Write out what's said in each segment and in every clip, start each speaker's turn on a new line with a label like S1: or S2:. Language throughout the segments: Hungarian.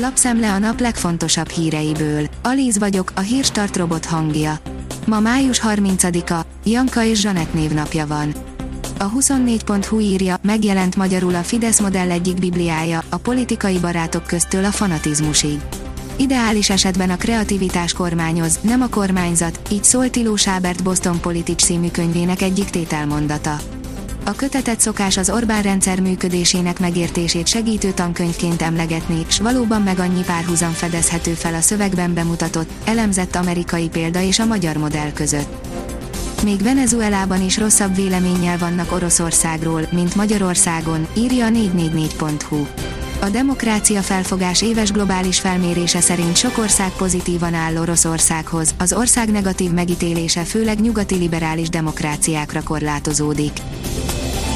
S1: Lapszemle a nap legfontosabb híreiből. Alíz vagyok, a hírstart robot hangja. Ma május 30-a, Janka és Zsanett névnapja van. A 24.hu írja, megjelent magyarul a Fidesz modell egyik bibliája, a politikai barátok köztől a fanatizmusig. Ideális esetben a kreativitás kormányoz, nem a kormányzat, így szólt Tiló Sábert Boston Politics című könyvének egyik tételmondata. A kötetet szokás az Orbán rendszer működésének megértését segítő tankönyvként emlegetni, s valóban meg annyi párhuzam fedezhető fel a szövegben bemutatott, elemzett amerikai példa és a magyar modell között. Még Venezuelában is rosszabb véleménnyel vannak Oroszországról, mint Magyarországon, írja a 444.hu. A demokrácia felfogás éves globális felmérése szerint sok ország pozitívan áll Oroszországhoz, az ország negatív megítélése főleg nyugati liberális demokráciákra korlátozódik.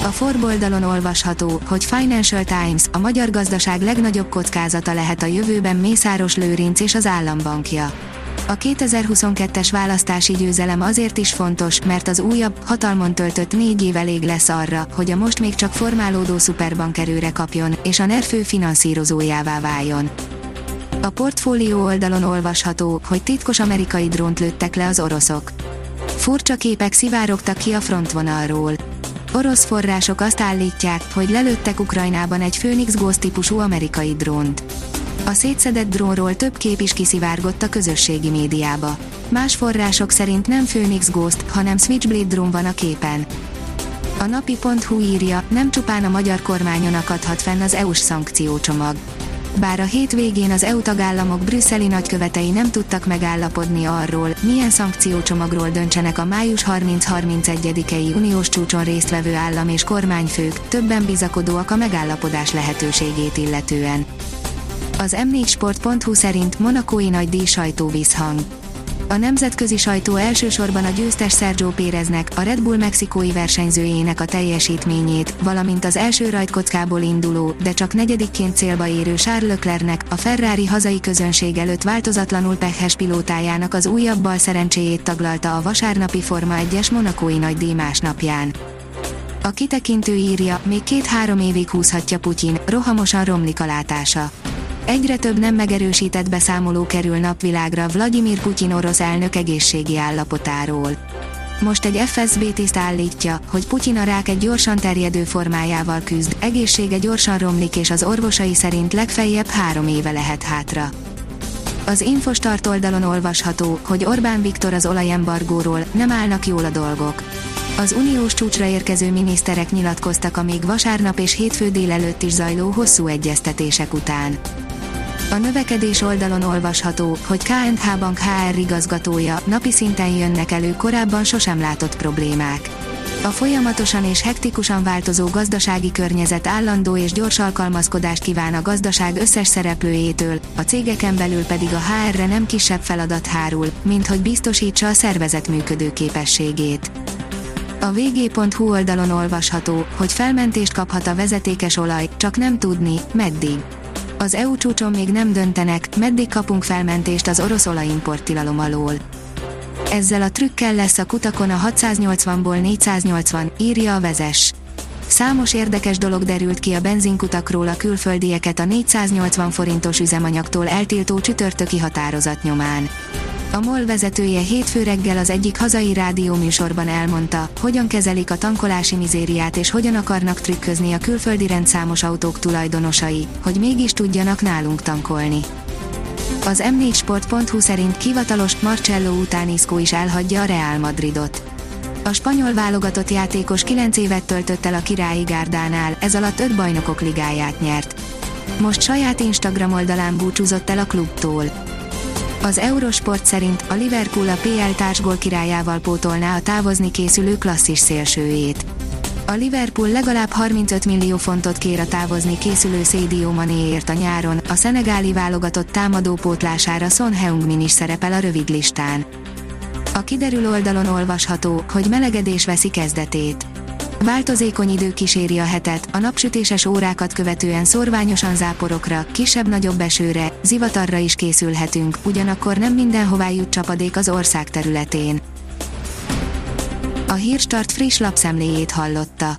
S1: A forboldalon olvasható, hogy Financial Times, a magyar gazdaság legnagyobb kockázata lehet a jövőben Mészáros Lőrinc és az állambankja. A 2022-es választási győzelem azért is fontos, mert az újabb, hatalmon töltött négy év elég lesz arra, hogy a most még csak formálódó szuperbank erőre kapjon, és a NER fő finanszírozójává váljon. A portfólió oldalon olvasható, hogy titkos amerikai drónt lőttek le az oroszok. Furcsa képek szivárogtak ki a frontvonalról. Orosz források azt állítják, hogy lelőttek Ukrajnában egy Phoenix Ghost típusú amerikai drónt. A szétszedett drónról több kép is kiszivárgott a közösségi médiába. Más források szerint nem Phoenix Ghost, hanem Switchblade drón van a képen. A napi.hu írja, nem csupán a magyar kormányon akadhat fenn az EU-s szankciócsomag. Bár a hétvégén az EU tagállamok brüsszeli nagykövetei nem tudtak megállapodni arról, milyen szankciócsomagról döntsenek a május 30-31-i uniós csúcson résztvevő állam és kormányfők, többen bizakodóak a megállapodás lehetőségét illetően. Az m4sport.hu szerint monakói nagy díj sajtóvízhang. A nemzetközi sajtó elsősorban a győztes Sergio Péreznek, a Red Bull mexikói versenyzőjének a teljesítményét, valamint az első rajtkockából induló, de csak negyedikként célba érő Charles Leclercnek, a Ferrari hazai közönség előtt változatlanul pehes pilótájának az újabb bal szerencséjét taglalta a vasárnapi Forma 1-es monakói díj másnapján. A kitekintő írja, még két-három évig húzhatja Putyin, rohamosan romlik a látása. Egyre több nem megerősített beszámoló kerül napvilágra Vladimir Putyin orosz elnök egészségi állapotáról. Most egy FSB tiszt állítja, hogy Putyin a rák egy gyorsan terjedő formájával küzd, egészsége gyorsan romlik és az orvosai szerint legfeljebb három éve lehet hátra. Az Infostart oldalon olvasható, hogy Orbán Viktor az olajembargóról nem állnak jól a dolgok. Az uniós csúcsra érkező miniszterek nyilatkoztak a még vasárnap és hétfő délelőtt is zajló hosszú egyeztetések után. A növekedés oldalon olvasható, hogy KNH Bank HR igazgatója napi szinten jönnek elő korábban sosem látott problémák. A folyamatosan és hektikusan változó gazdasági környezet állandó és gyors alkalmazkodást kíván a gazdaság összes szereplőjétől, a cégeken belül pedig a HR-re nem kisebb feladat hárul, mint hogy biztosítsa a szervezet működőképességét. A vg.hu oldalon olvasható, hogy felmentést kaphat a vezetékes olaj, csak nem tudni, meddig az EU csúcson még nem döntenek, meddig kapunk felmentést az orosz olajimport tilalom alól. Ezzel a trükkel lesz a kutakon a 680-ból 480, írja a vezes. Számos érdekes dolog derült ki a benzinkutakról a külföldieket a 480 forintos üzemanyagtól eltiltó csütörtöki határozat nyomán. A MOL vezetője hétfő reggel az egyik hazai rádióműsorban elmondta, hogyan kezelik a tankolási mizériát és hogyan akarnak trükközni a külföldi rendszámos autók tulajdonosai, hogy mégis tudjanak nálunk tankolni. Az m4sport.hu szerint kivatalos Marcello után Isco is elhagyja a Real Madridot. A spanyol válogatott játékos 9 évet töltött el a királyi gárdánál, ez alatt 5 bajnokok ligáját nyert. Most saját Instagram oldalán búcsúzott el a klubtól. Az Eurosport szerint a Liverpool a PL társgól királyával pótolná a távozni készülő klasszis szélsőjét. A Liverpool legalább 35 millió fontot kér a távozni készülő Sadio Manéért a nyáron, a szenegáli válogatott támadó pótlására Son Heung-min is szerepel a rövid listán. A kiderül oldalon olvasható, hogy melegedés veszi kezdetét. Változékony idő kíséri a hetet, a napsütéses órákat követően szorványosan záporokra, kisebb-nagyobb esőre, zivatarra is készülhetünk, ugyanakkor nem mindenhová jut csapadék az ország területén. A Hírstart friss lapszemléjét hallotta.